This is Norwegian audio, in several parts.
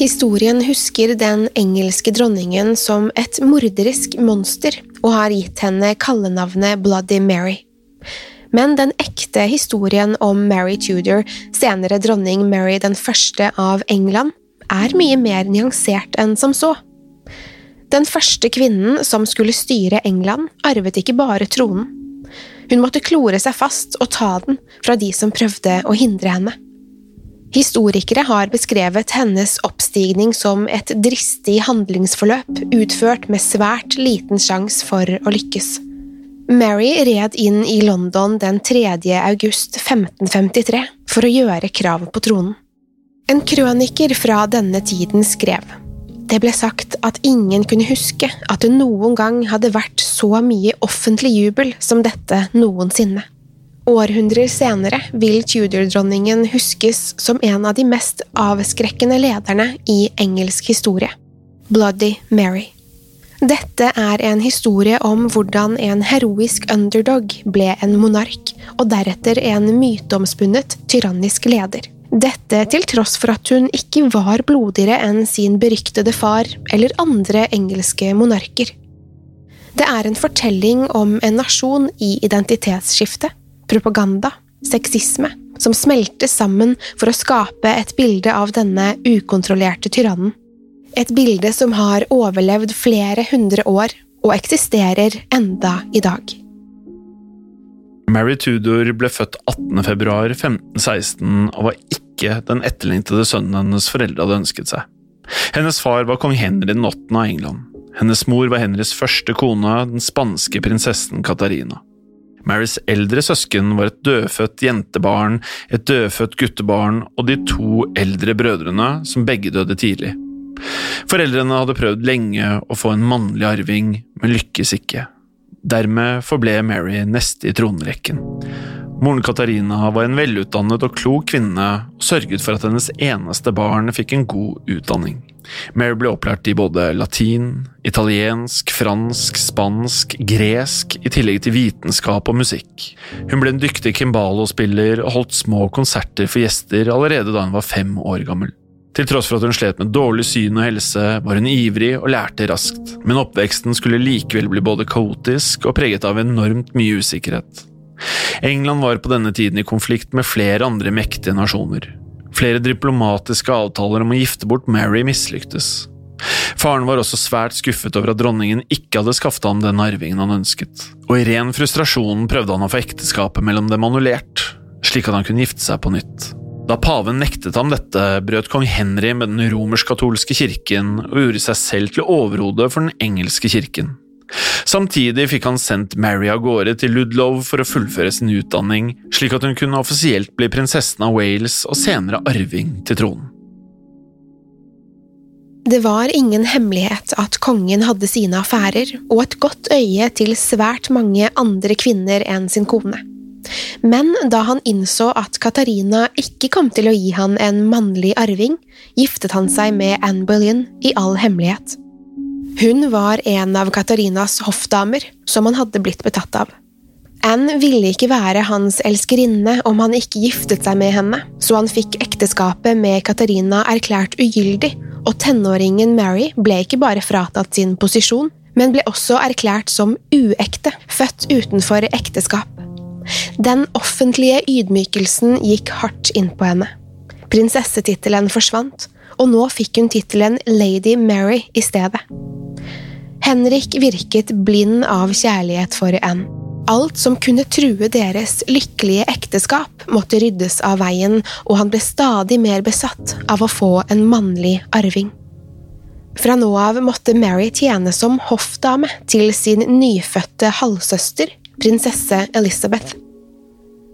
Historien husker den engelske dronningen som et morderisk monster og har gitt henne kallenavnet Bloody Mary. Men den ekte historien om Mary Tudor, senere dronning Mary den første av England, er mye mer nyansert enn som så. Den første kvinnen som skulle styre England, arvet ikke bare tronen. Hun måtte klore seg fast og ta den fra de som prøvde å hindre henne. Historikere har beskrevet hennes oppstigning som et dristig handlingsforløp utført med svært liten sjanse for å lykkes. Mary red inn i London den 3. august 1553 for å gjøre krav på tronen. En krøniker fra denne tiden skrev det ble sagt at ingen kunne huske at det noen gang hadde vært så mye offentlig jubel som dette noensinne. Århundrer senere vil Tudor-dronningen huskes som en av de mest avskrekkende lederne i engelsk historie. Bloody Mary. Dette er en historie om hvordan en heroisk underdog ble en monark, og deretter en myteomspunnet tyrannisk leder. Dette til tross for at hun ikke var blodigere enn sin beryktede far eller andre engelske monarker. Det er en fortelling om en nasjon i identitetsskifte, propaganda, sexisme, som smeltes sammen for å skape et bilde av denne ukontrollerte tyrannen. Et bilde som har overlevd flere hundre år og eksisterer enda i dag. Mary Tudor ble født 18.2.1516 og var ikke den etterlengtede sønnen hennes foreldre hadde ønsket seg. Hennes far var kong Henry 8. av England. Hennes mor var Henrys første kone, den spanske prinsessen Katarina. Marys eldre søsken var et dødfødt jentebarn, et dødfødt guttebarn og de to eldre brødrene, som begge døde tidlig. Foreldrene hadde prøvd lenge å få en mannlig arving, men lykkes ikke. Dermed forble Mary neste i tronrekken. Moren Katarina var en velutdannet og klok kvinne og sørget for at hennes eneste barn fikk en god utdanning. Mary ble opplært i både latin, italiensk, fransk, spansk, gresk, i tillegg til vitenskap og musikk. Hun ble en dyktig kimbalo-spiller og holdt små konserter for gjester allerede da hun var fem år gammel. Til tross for at hun slet med dårlig syn og helse, var hun ivrig og lærte raskt, men oppveksten skulle likevel bli både kaotisk og preget av enormt mye usikkerhet. England var på denne tiden i konflikt med flere andre mektige nasjoner. Flere diplomatiske avtaler om å gifte bort Mary mislyktes. Faren var også svært skuffet over at dronningen ikke hadde skaffet ham den arvingen han ønsket, og i ren frustrasjon prøvde han å få ekteskapet mellom dem annullert, slik at han kunne gifte seg på nytt. Da paven nektet ham dette, brøt kong Henry med den romersk-katolske kirken og gjorde seg selv til overhode for den engelske kirken. Samtidig fikk han sendt Mary av gårde til Ludlow for å fullføre sin utdanning, slik at hun kunne offisielt bli prinsessen av Wales og senere arving til tronen. Det var ingen hemmelighet at kongen hadde sine affærer og et godt øye til svært mange andre kvinner enn sin kone. Men da han innså at Katarina ikke kom til å gi han en mannlig arving, giftet han seg med Anne Boleyn i all hemmelighet. Hun var en av Katarinas hoffdamer, som han hadde blitt betatt av. Anne ville ikke være hans elskerinne om han ikke giftet seg med henne, så han fikk ekteskapet med Katarina erklært ugyldig, og tenåringen Mary ble ikke bare fratatt sin posisjon, men ble også erklært som uekte, født utenfor ekteskap. Den offentlige ydmykelsen gikk hardt inn på henne. Prinsessetittelen forsvant, og nå fikk hun tittelen Lady Mary i stedet. Henrik virket blind av kjærlighet for Anne. Alt som kunne true deres lykkelige ekteskap, måtte ryddes av veien, og han ble stadig mer besatt av å få en mannlig arving. Fra nå av måtte Mary tjene som hoffdame til sin nyfødte halvsøster, prinsesse Elizabeth.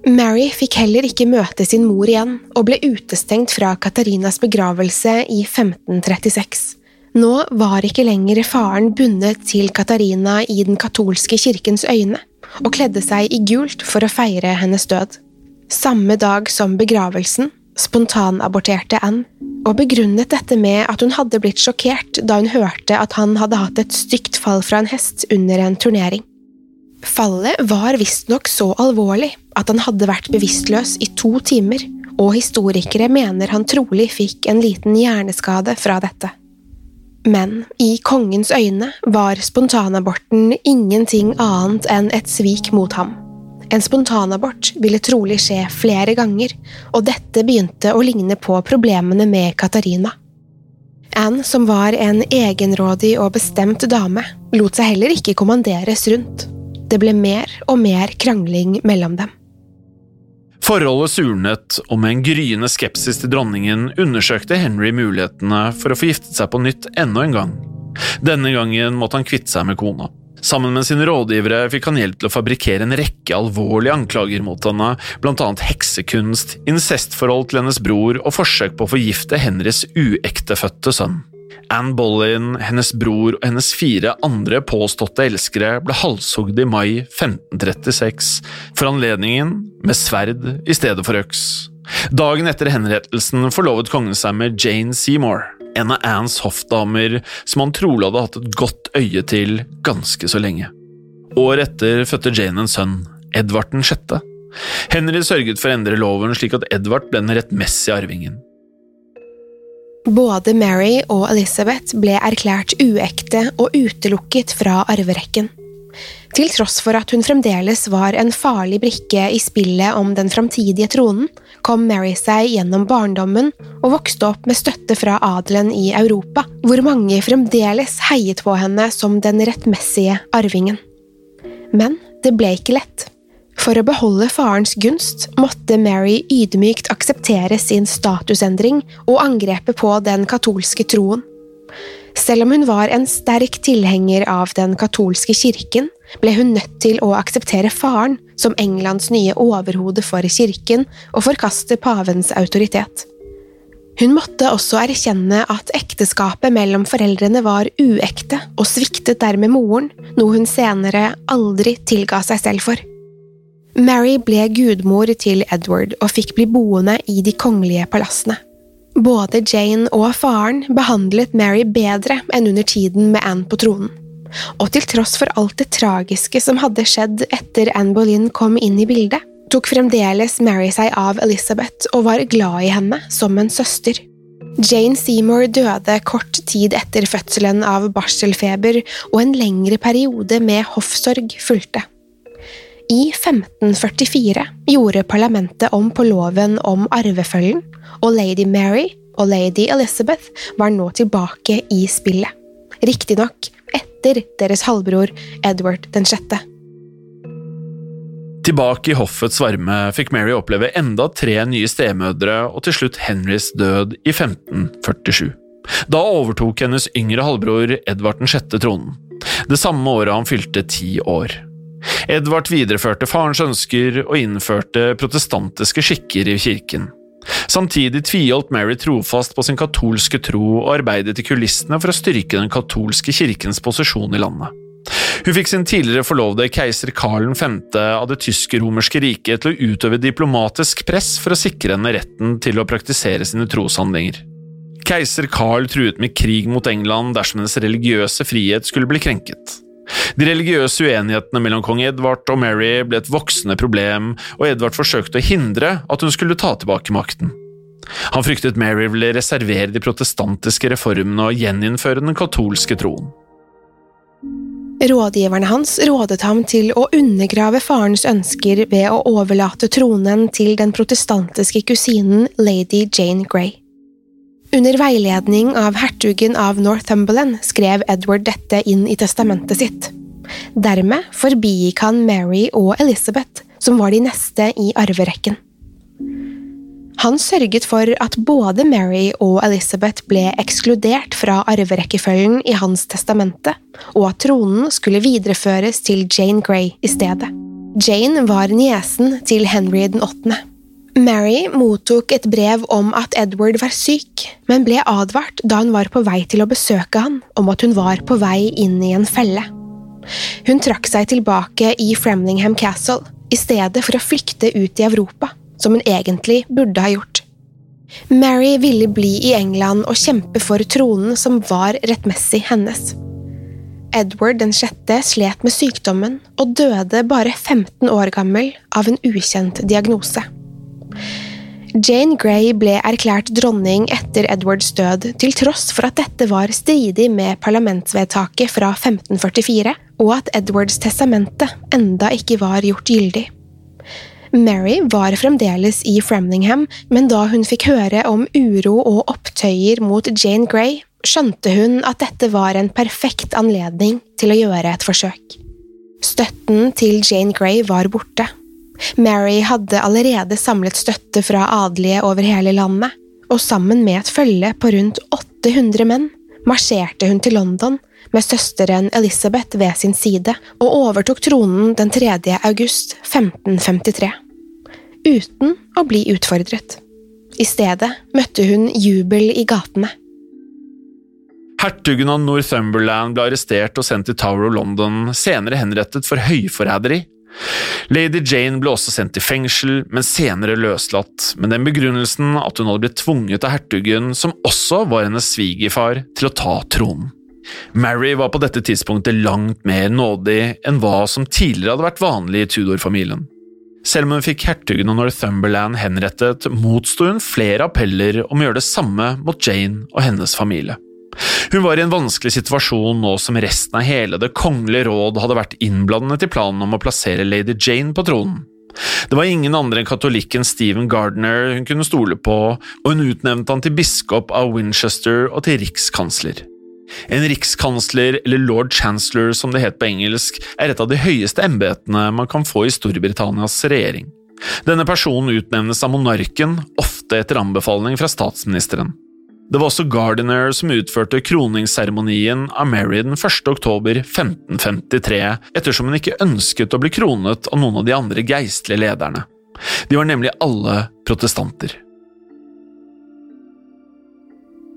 Mary fikk heller ikke møte sin mor igjen, og ble utestengt fra Katarinas begravelse i 1536. Nå var ikke lenger faren bundet til Katarina i den katolske kirkens øyne, og kledde seg i gult for å feire hennes død. Samme dag som begravelsen spontanaborterte Anne, og begrunnet dette med at hun hadde blitt sjokkert da hun hørte at han hadde hatt et stygt fall fra en hest under en turnering. Fallet var visstnok så alvorlig at han hadde vært bevisstløs i to timer, og historikere mener han trolig fikk en liten hjerneskade fra dette. Men i kongens øyne var spontanaborten ingenting annet enn et svik mot ham. En spontanabort ville trolig skje flere ganger, og dette begynte å ligne på problemene med Katarina. Anne, som var en egenrådig og bestemt dame, lot seg heller ikke kommanderes rundt. Det ble mer og mer krangling mellom dem. Forholdet surnet, og med en gryende skepsis til dronningen undersøkte Henry mulighetene for å få giftet seg på nytt enda en gang. Denne gangen måtte han kvitte seg med kona. Sammen med sine rådgivere fikk han hjelp til å fabrikkere en rekke alvorlige anklager mot henne, blant annet heksekunst, incestforhold til hennes bror og forsøk på å forgifte Henrys uektefødte sønn. Anne Boleyn, hennes bror og hennes fire andre påståtte elskere ble halshogd i mai 1536, for anledningen med sverd i stedet for øks. Dagen etter henrettelsen forlovet kongen seg med Jane Seymour, en av Annes hoffdamer som han trolig hadde hatt et godt øye til ganske så lenge. Året etter fødte Jane en sønn, Edvard 6. Henry sørget for å endre loven slik at Edvard ble den rettmessige arvingen. Både Mary og Elizabeth ble erklært uekte og utelukket fra arverekken. Til tross for at hun fremdeles var en farlig brikke i spillet om den framtidige tronen, kom Mary seg gjennom barndommen og vokste opp med støtte fra adelen i Europa, hvor mange fremdeles heiet på henne som den rettmessige arvingen. Men det ble ikke lett. For å beholde farens gunst måtte Mary ydmykt akseptere sin statusendring og angrepet på den katolske troen. Selv om hun var en sterk tilhenger av den katolske kirken, ble hun nødt til å akseptere faren som Englands nye overhode for kirken og forkaste pavens autoritet. Hun måtte også erkjenne at ekteskapet mellom foreldrene var uekte, og sviktet dermed moren, noe hun senere aldri tilga seg selv for. Mary ble gudmor til Edward og fikk bli boende i de kongelige palassene. Både Jane og faren behandlet Mary bedre enn under tiden med Anne på tronen. Og til tross for alt det tragiske som hadde skjedd etter Anne Boleyn kom inn i bildet, tok fremdeles Mary seg av Elizabeth og var glad i henne som en søster. Jane Seymour døde kort tid etter fødselen av barselfeber, og en lengre periode med hoffsorg fulgte. I 1544 gjorde parlamentet om på loven om arvefølgen, og lady Mary og lady Elizabeth var nå tilbake i spillet. Riktignok etter deres halvbror Edward 6. Tilbake i hoffets varme fikk Mary oppleve enda tre nye stemødre og til slutt Henrys død i 1547. Da overtok hennes yngre halvbror Edvard 6. tronen, det samme året han fylte ti år. Edvard videreførte farens ønsker og innførte protestantiske skikker i kirken. Samtidig tviholdt Mary trofast på sin katolske tro og arbeidet i kulissene for å styrke den katolske kirkens posisjon i landet. Hun fikk sin tidligere forlovede keiser Karl 5. av det tysk-romerske riket til å utøve diplomatisk press for å sikre henne retten til å praktisere sine troshandlinger. Keiser Karl truet med krig mot England dersom hennes religiøse frihet skulle bli krenket. De religiøse uenighetene mellom kong Edvard og Mary ble et voksende problem, og Edvard forsøkte å hindre at hun skulle ta tilbake makten. Han fryktet Mary ville reservere de protestantiske reformene og gjeninnføre den katolske troen. Rådgiverne hans rådet ham til å undergrave farens ønsker ved å overlate tronen til den protestantiske kusinen lady Jane Grey. Under veiledning av hertugen av Northumberland skrev Edward dette inn i testamentet sitt. Dermed forbigikk han Mary og Elizabeth, som var de neste i arverekken. Han sørget for at både Mary og Elizabeth ble ekskludert fra arverekkefølgen i hans testamente, og at tronen skulle videreføres til Jane Grey i stedet. Jane var niesen til Henry den åttende. Mary mottok et brev om at Edward var syk, men ble advart da hun var på vei til å besøke han om at hun var på vei inn i en felle. Hun trakk seg tilbake i Framlingham Castle, i stedet for å flykte ut i Europa som hun egentlig burde ha gjort. Mary ville bli i England og kjempe for tronen som var rettmessig hennes. Edward den sjette slet med sykdommen og døde bare 15 år gammel av en ukjent diagnose. Jane Grey ble erklært dronning etter Edwards død, til tross for at dette var stridig med parlamentsvedtaket fra 1544, og at Edwards testamente enda ikke var gjort gyldig. Mary var fremdeles i Framlingham, men da hun fikk høre om uro og opptøyer mot Jane Grey, skjønte hun at dette var en perfekt anledning til å gjøre et forsøk. Støtten til Jane Grey var borte. Mary hadde allerede samlet støtte fra adelige over hele landet, og sammen med et følge på rundt 800 menn marsjerte hun til London med søsteren Elizabeth ved sin side og overtok tronen den 3. august 1553 uten å bli utfordret. I stedet møtte hun jubel i gatene. Hertugen av Northumberland ble arrestert og sendt til Tower of London, senere henrettet for høyforræderi. Lady Jane ble også sendt i fengsel, men senere løslatt, med den begrunnelsen at hun hadde blitt tvunget av hertugen, som også var hennes svigerfar, til å ta tronen. Mary var på dette tidspunktet langt mer nådig enn hva som tidligere hadde vært vanlig i Tudor-familien. Selv om hun fikk hertugen av Northumberland henrettet, motsto hun flere appeller om å gjøre det samme mot Jane og hennes familie. Hun var i en vanskelig situasjon nå som resten av hele Det kongelige råd hadde vært innblandet i planen om å plassere lady Jane på tronen. Det var ingen andre enn katolikken Stephen Gardner hun kunne stole på, og hun utnevnte han til biskop av Winchester og til rikskansler. En rikskansler, eller lord chancellor som det het på engelsk, er et av de høyeste embetene man kan få i Storbritannias regjering. Denne personen utnevnes av monarken, ofte etter anbefaling fra statsministeren. Det var også Gardiner som utførte kroningsseremonien av Mary den 1. oktober 1553, ettersom hun ikke ønsket å bli kronet av noen av de andre geistlige lederne. De var nemlig alle protestanter.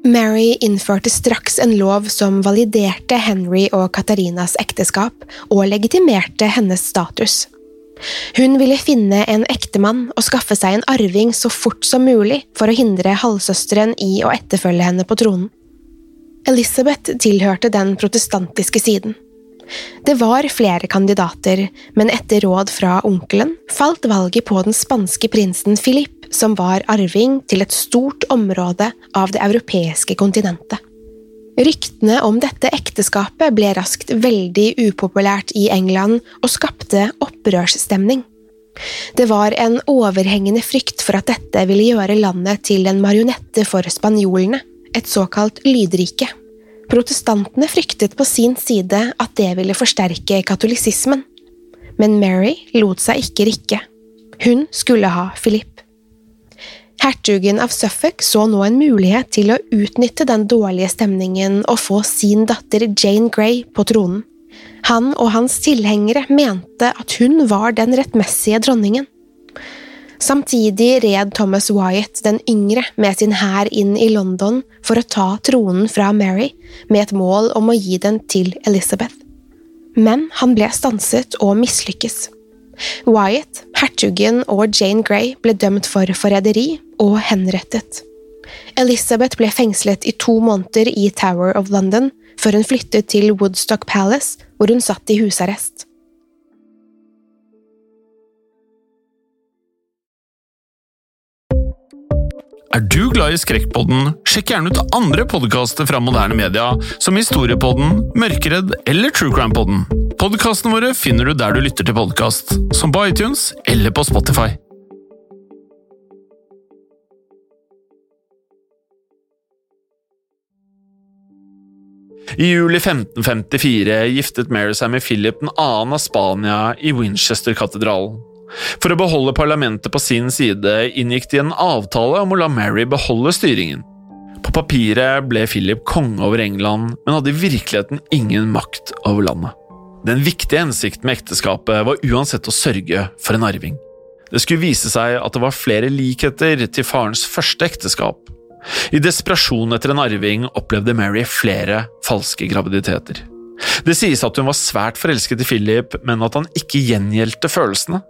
Mary innførte straks en lov som validerte Henry og Katarinas ekteskap og legitimerte hennes status. Hun ville finne en ektemann og skaffe seg en arving så fort som mulig for å hindre halvsøsteren i å etterfølge henne på tronen. Elisabeth tilhørte den protestantiske siden. Det var flere kandidater, men etter råd fra onkelen falt valget på den spanske prinsen Philip, som var arving til et stort område av det europeiske kontinentet. Ryktene om dette ekteskapet ble raskt veldig upopulært i England og skapte opprørsstemning. Det var en overhengende frykt for at dette ville gjøre landet til en marionette for spanjolene, et såkalt lydrike. Protestantene fryktet på sin side at det ville forsterke katolisismen. men Mary lot seg ikke rikke. Hun skulle ha Philip. Hertugen av Suffolk så nå en mulighet til å utnytte den dårlige stemningen og få sin datter Jane Grey på tronen. Han og hans tilhengere mente at hun var den rettmessige dronningen. Samtidig red Thomas Wyatt den yngre med sin hær inn i London for å ta tronen fra Mary, med et mål om å gi den til Elizabeth. Men han ble stanset og mislykkes. Wyatt, hertugen og Jane Grey ble dømt for forræderi og henrettet. Elizabeth ble fengslet i to måneder i Tower of London, før hun flyttet til Woodstock Palace, hvor hun satt i husarrest. Er du glad i Skrekkpodden, sjekk gjerne ut andre podkaster fra moderne media, som Historiepodden, Mørkeredd eller Truecrime-podden. Podkastene våre finner du der du lytter til podkast, som på iTunes eller på Spotify. I juli 1554 giftet Mary seg med Philip 2. av Spania i Winchester-katedralen. For å beholde parlamentet på sin side inngikk de en avtale om å la Mary beholde styringen. På papiret ble Philip konge over England, men hadde i virkeligheten ingen makt over landet. Den viktige hensikten med ekteskapet var uansett å sørge for en arving. Det skulle vise seg at det var flere likheter til farens første ekteskap. I desperasjon etter en arving opplevde Mary flere falske graviditeter. Det sies at hun var svært forelsket i Philip, men at han ikke gjengjeldte følelsene.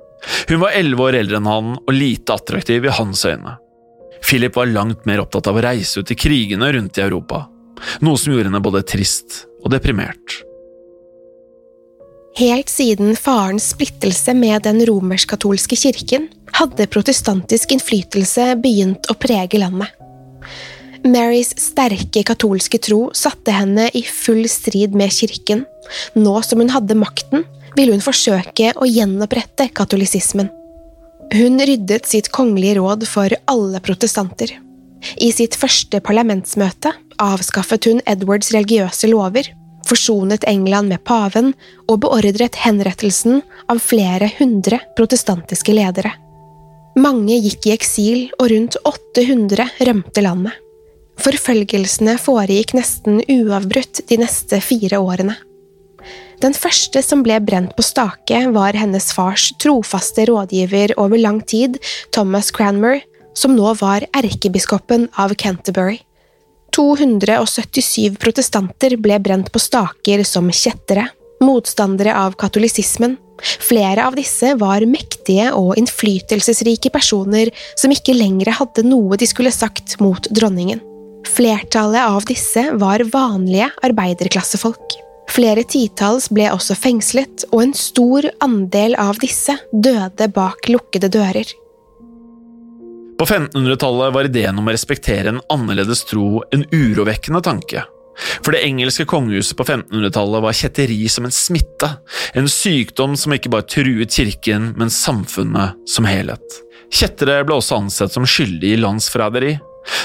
Hun var elleve år eldre enn han og lite attraktiv i hans øyne. Philip var langt mer opptatt av å reise ut i krigene rundt i Europa, noe som gjorde henne både trist og deprimert. Helt siden farens splittelse med den romersk-katolske kirken hadde protestantisk innflytelse begynt å prege landet. Marys sterke katolske tro satte henne i full strid med kirken. Nå som hun hadde makten, ville hun forsøke å gjenopprette katolisismen. Hun ryddet sitt kongelige råd for alle protestanter. I sitt første parlamentsmøte avskaffet hun Edwards religiøse lover, forsonet England med paven og beordret henrettelsen av flere hundre protestantiske ledere. Mange gikk i eksil, og rundt 800 rømte landet. Forfølgelsene foregikk nesten uavbrutt de neste fire årene. Den første som ble brent på stake, var hennes fars trofaste rådgiver over lang tid, Thomas Cranmer, som nå var erkebiskopen av Canterbury. 277 protestanter ble brent på staker som kjettere, motstandere av katolisismen. Flere av disse var mektige og innflytelsesrike personer som ikke lenger hadde noe de skulle sagt mot dronningen. Flertallet av disse var vanlige arbeiderklassefolk. Flere titalls ble også fengslet, og en stor andel av disse døde bak lukkede dører. På 1500-tallet var ideen om å respektere en annerledes tro en urovekkende tanke. For det engelske kongehuset på 1500-tallet var kjetteri som en smitte, en sykdom som ikke bare truet kirken, men samfunnet som helhet. Kjettere ble også ansett som skyldige i landsforræderi,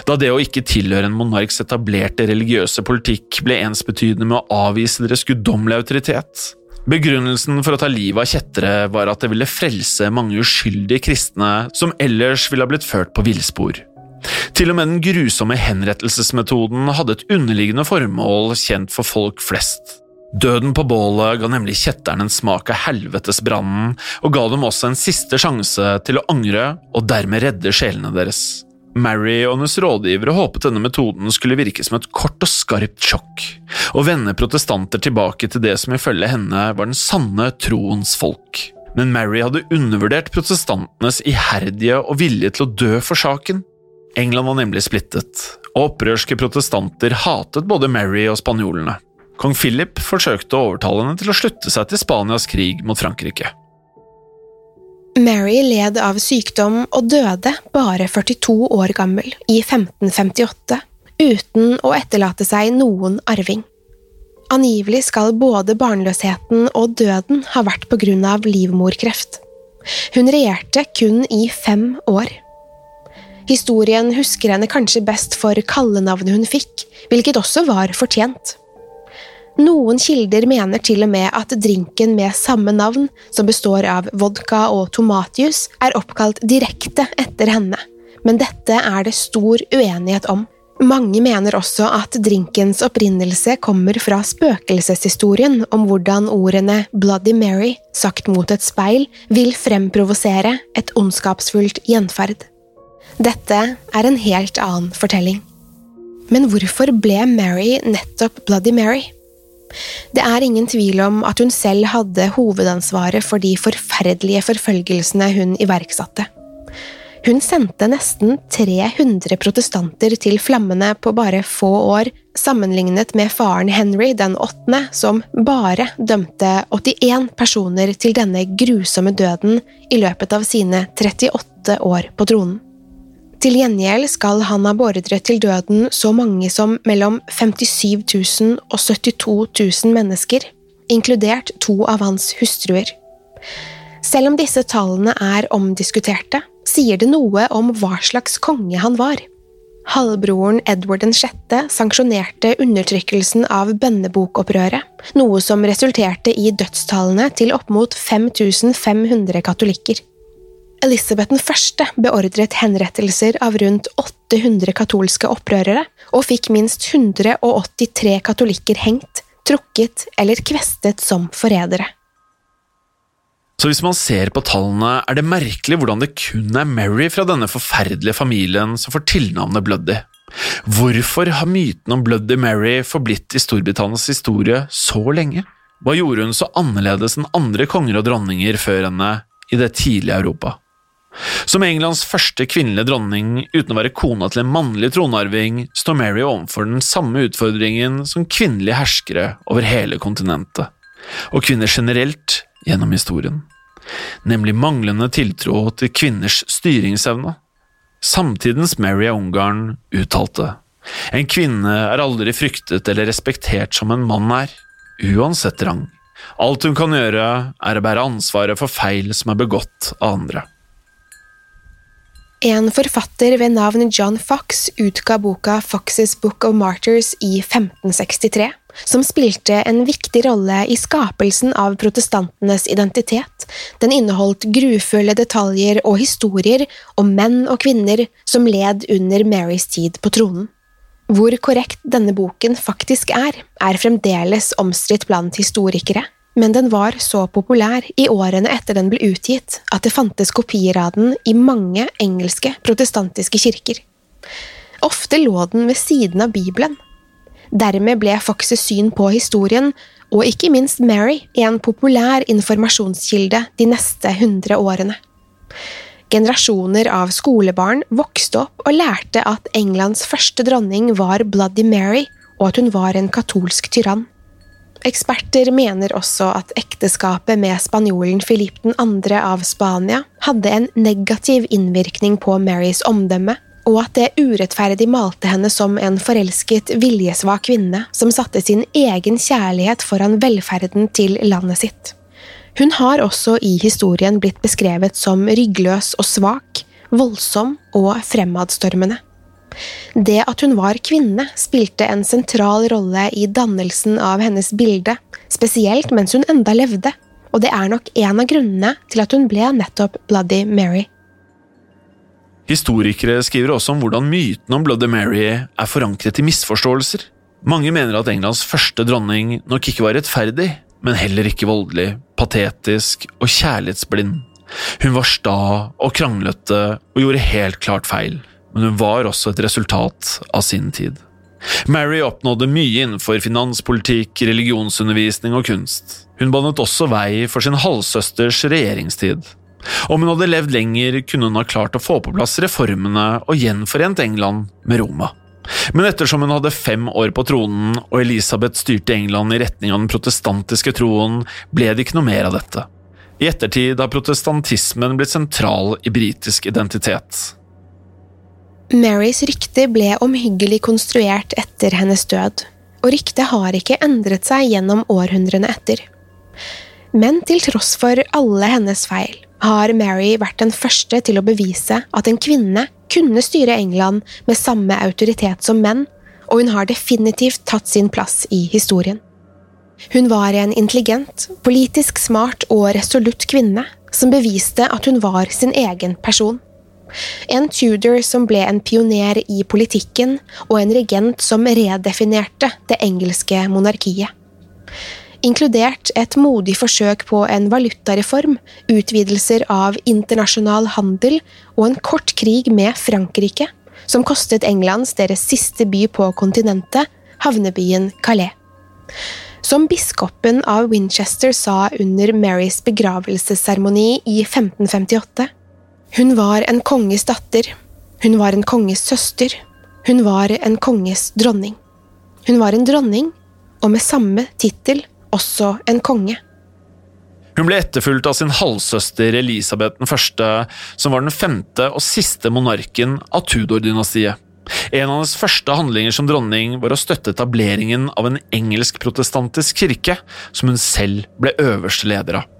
da det å ikke tilhøre en monarks etablerte religiøse politikk ble ensbetydende med å avvise deres guddommelige autoritet. Begrunnelsen for å ta livet av kjettere var at det ville frelse mange uskyldige kristne som ellers ville ha blitt ført på villspor. Til og med den grusomme henrettelsesmetoden hadde et underliggende formål kjent for folk flest. Døden på bålet ga nemlig kjetterne en smak av helvetesbrannen, og ga dem også en siste sjanse til å angre og dermed redde sjelene deres. Mary og hennes rådgivere håpet denne metoden skulle virke som et kort og skarpt sjokk, og vende protestanter tilbake til det som ifølge henne var den sanne troens folk. Men Mary hadde undervurdert protestantenes iherdige og vilje til å dø for saken. England var nemlig splittet, og opprørske protestanter hatet både Mary og spanjolene. Kong Philip forsøkte å overtale henne til å slutte seg til Spanias krig mot Frankrike. Mary led av sykdom og døde bare 42 år gammel i 1558, uten å etterlate seg noen arving. Angivelig skal både barnløsheten og døden ha vært på grunn av livmorkreft. Hun regjerte kun i fem år. Historien husker henne kanskje best for kallenavnet hun fikk, hvilket også var fortjent. Noen kilder mener til og med at drinken med samme navn, som består av vodka og tomatjus, er oppkalt direkte etter henne, men dette er det stor uenighet om. Mange mener også at drinkens opprinnelse kommer fra spøkelseshistorien om hvordan ordene Bloody Mary, sagt mot et speil, vil fremprovosere et ondskapsfullt gjenferd. Dette er en helt annen fortelling. Men hvorfor ble Mary nettopp Bloody Mary? Det er ingen tvil om at hun selv hadde hovedansvaret for de forferdelige forfølgelsene hun iverksatte. Hun sendte nesten 300 protestanter til flammene på bare få år, sammenlignet med faren Henry den åttende, som bare dømte 81 personer til denne grusomme døden i løpet av sine 38 år på tronen. Til gjengjeld skal han ha beordret til døden så mange som mellom 57 000 og 72 000 mennesker, inkludert to av hans hustruer. Selv om disse tallene er omdiskuterte, sier det noe om hva slags konge han var. Halvbroren Edward 6. sanksjonerte undertrykkelsen av bønnebokopprøret, noe som resulterte i dødstallene til opp mot 5500 katolikker. Elisabeth 1. beordret henrettelser av rundt 800 katolske opprørere, og fikk minst 183 katolikker hengt, trukket eller kvestet som forrædere. Så hvis man ser på tallene, er det merkelig hvordan det kun er Mary fra denne forferdelige familien som får tilnavnet Bloody. Hvorfor har myten om Bloody Mary forblitt i Storbritannias historie så lenge? Hva gjorde hun så annerledes enn andre konger og dronninger før henne i det tidlige Europa? Som Englands første kvinnelige dronning uten å være kona til en mannlig tronarving, står Mary overfor den samme utfordringen som kvinnelige herskere over hele kontinentet, og kvinner generelt gjennom historien, nemlig manglende tiltro til kvinners styringsevne. Samtidens Mary av Ungarn uttalte en kvinne er aldri fryktet eller respektert som en mann er, uansett rang. Alt hun kan gjøre, er å bære ansvaret for feil som er begått av andre. En forfatter ved navn John Fox utga boka Fox's Book of Martyrs i 1563, som spilte en viktig rolle i skapelsen av protestantenes identitet. Den inneholdt grufulle detaljer og historier om menn og kvinner som led under Marys tid på tronen. Hvor korrekt denne boken faktisk er, er fremdeles omstridt blant historikere men den var så populær i årene etter den ble utgitt at det fantes kopier av den i mange engelske protestantiske kirker. Ofte lå den ved siden av Bibelen. Dermed ble Foxes syn på historien, og ikke minst Mary, en populær informasjonskilde de neste hundre årene. Generasjoner av skolebarn vokste opp og lærte at Englands første dronning var Bloody Mary, og at hun var en katolsk tyrann. Eksperter mener også at ekteskapet med spanjolen Filip 2. av Spania hadde en negativ innvirkning på Marys omdømme, og at det urettferdig malte henne som en forelsket, viljesvak kvinne som satte sin egen kjærlighet foran velferden til landet sitt. Hun har også i historien blitt beskrevet som ryggløs og svak, voldsom og fremadstormende. Det at hun var kvinne, spilte en sentral rolle i dannelsen av hennes bilde, spesielt mens hun enda levde, og det er nok en av grunnene til at hun ble nettopp Bloody Mary. Historikere skriver også om hvordan myten om Bloody Mary er forankret i misforståelser. Mange mener at Englands første dronning nok ikke var rettferdig, men heller ikke voldelig, patetisk og kjærlighetsblind. Hun var sta og kranglete og gjorde helt klart feil men hun var også et resultat av sin tid. Mary oppnådde mye innenfor finanspolitikk, religionsundervisning og kunst. Hun banet også vei for sin halvsøsters regjeringstid. Om hun hadde levd lenger, kunne hun ha klart å få på plass reformene og gjenforent England med Roma. Men ettersom hun hadde fem år på tronen og Elisabeth styrte England i retning av den protestantiske troen, ble det ikke noe mer av dette. I ettertid har protestantismen blitt sentral i britisk identitet. Marys rykte ble omhyggelig konstruert etter hennes død, og ryktet har ikke endret seg gjennom århundrene etter. Men til tross for alle hennes feil har Mary vært den første til å bevise at en kvinne kunne styre England med samme autoritet som menn, og hun har definitivt tatt sin plass i historien. Hun var en intelligent, politisk smart og resolutt kvinne som beviste at hun var sin egen person. En Tudor som ble en pioner i politikken, og en regent som redefinerte det engelske monarkiet. Inkludert et modig forsøk på en valutareform, utvidelser av internasjonal handel og en kort krig med Frankrike, som kostet Englands deres siste by på kontinentet, havnebyen Calais. Som biskopen av Winchester sa under Marys begravelsesseremoni i 1558 Hun var en konges datter, hun var en konges søster, hun var en konges dronning. Hun var en dronning, og med samme tittel også en konge. Hun ble etterfulgt av sin halvsøster Elisabeth den første, som var den femte og siste monarken av Tudor-dynastiet. En av hennes første handlinger som dronning var å støtte etableringen av en engelsk-protestantisk kirke, som hun selv ble øverste leder av.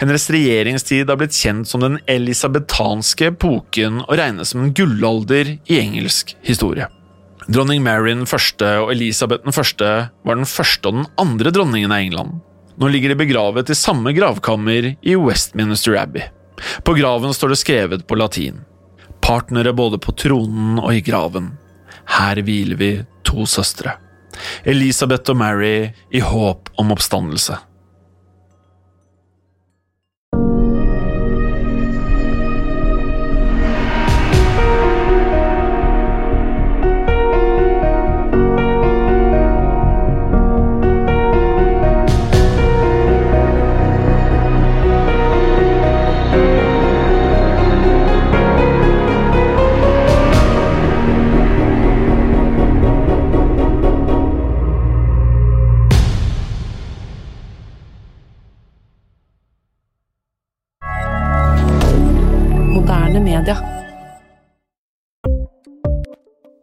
Hennes regjeringstid har blitt kjent som den elisabetanske epoken og regnes som en gullalder i engelsk historie. Dronning Mary den første og Elisabeth den første var den første og den andre dronningen av England. Nå ligger de begravet i samme gravkammer i Westminster Abbey. På graven står det skrevet på latin partnere både på tronen og i graven. Her hviler vi to søstre. Elisabeth og Mary i håp om oppstandelse.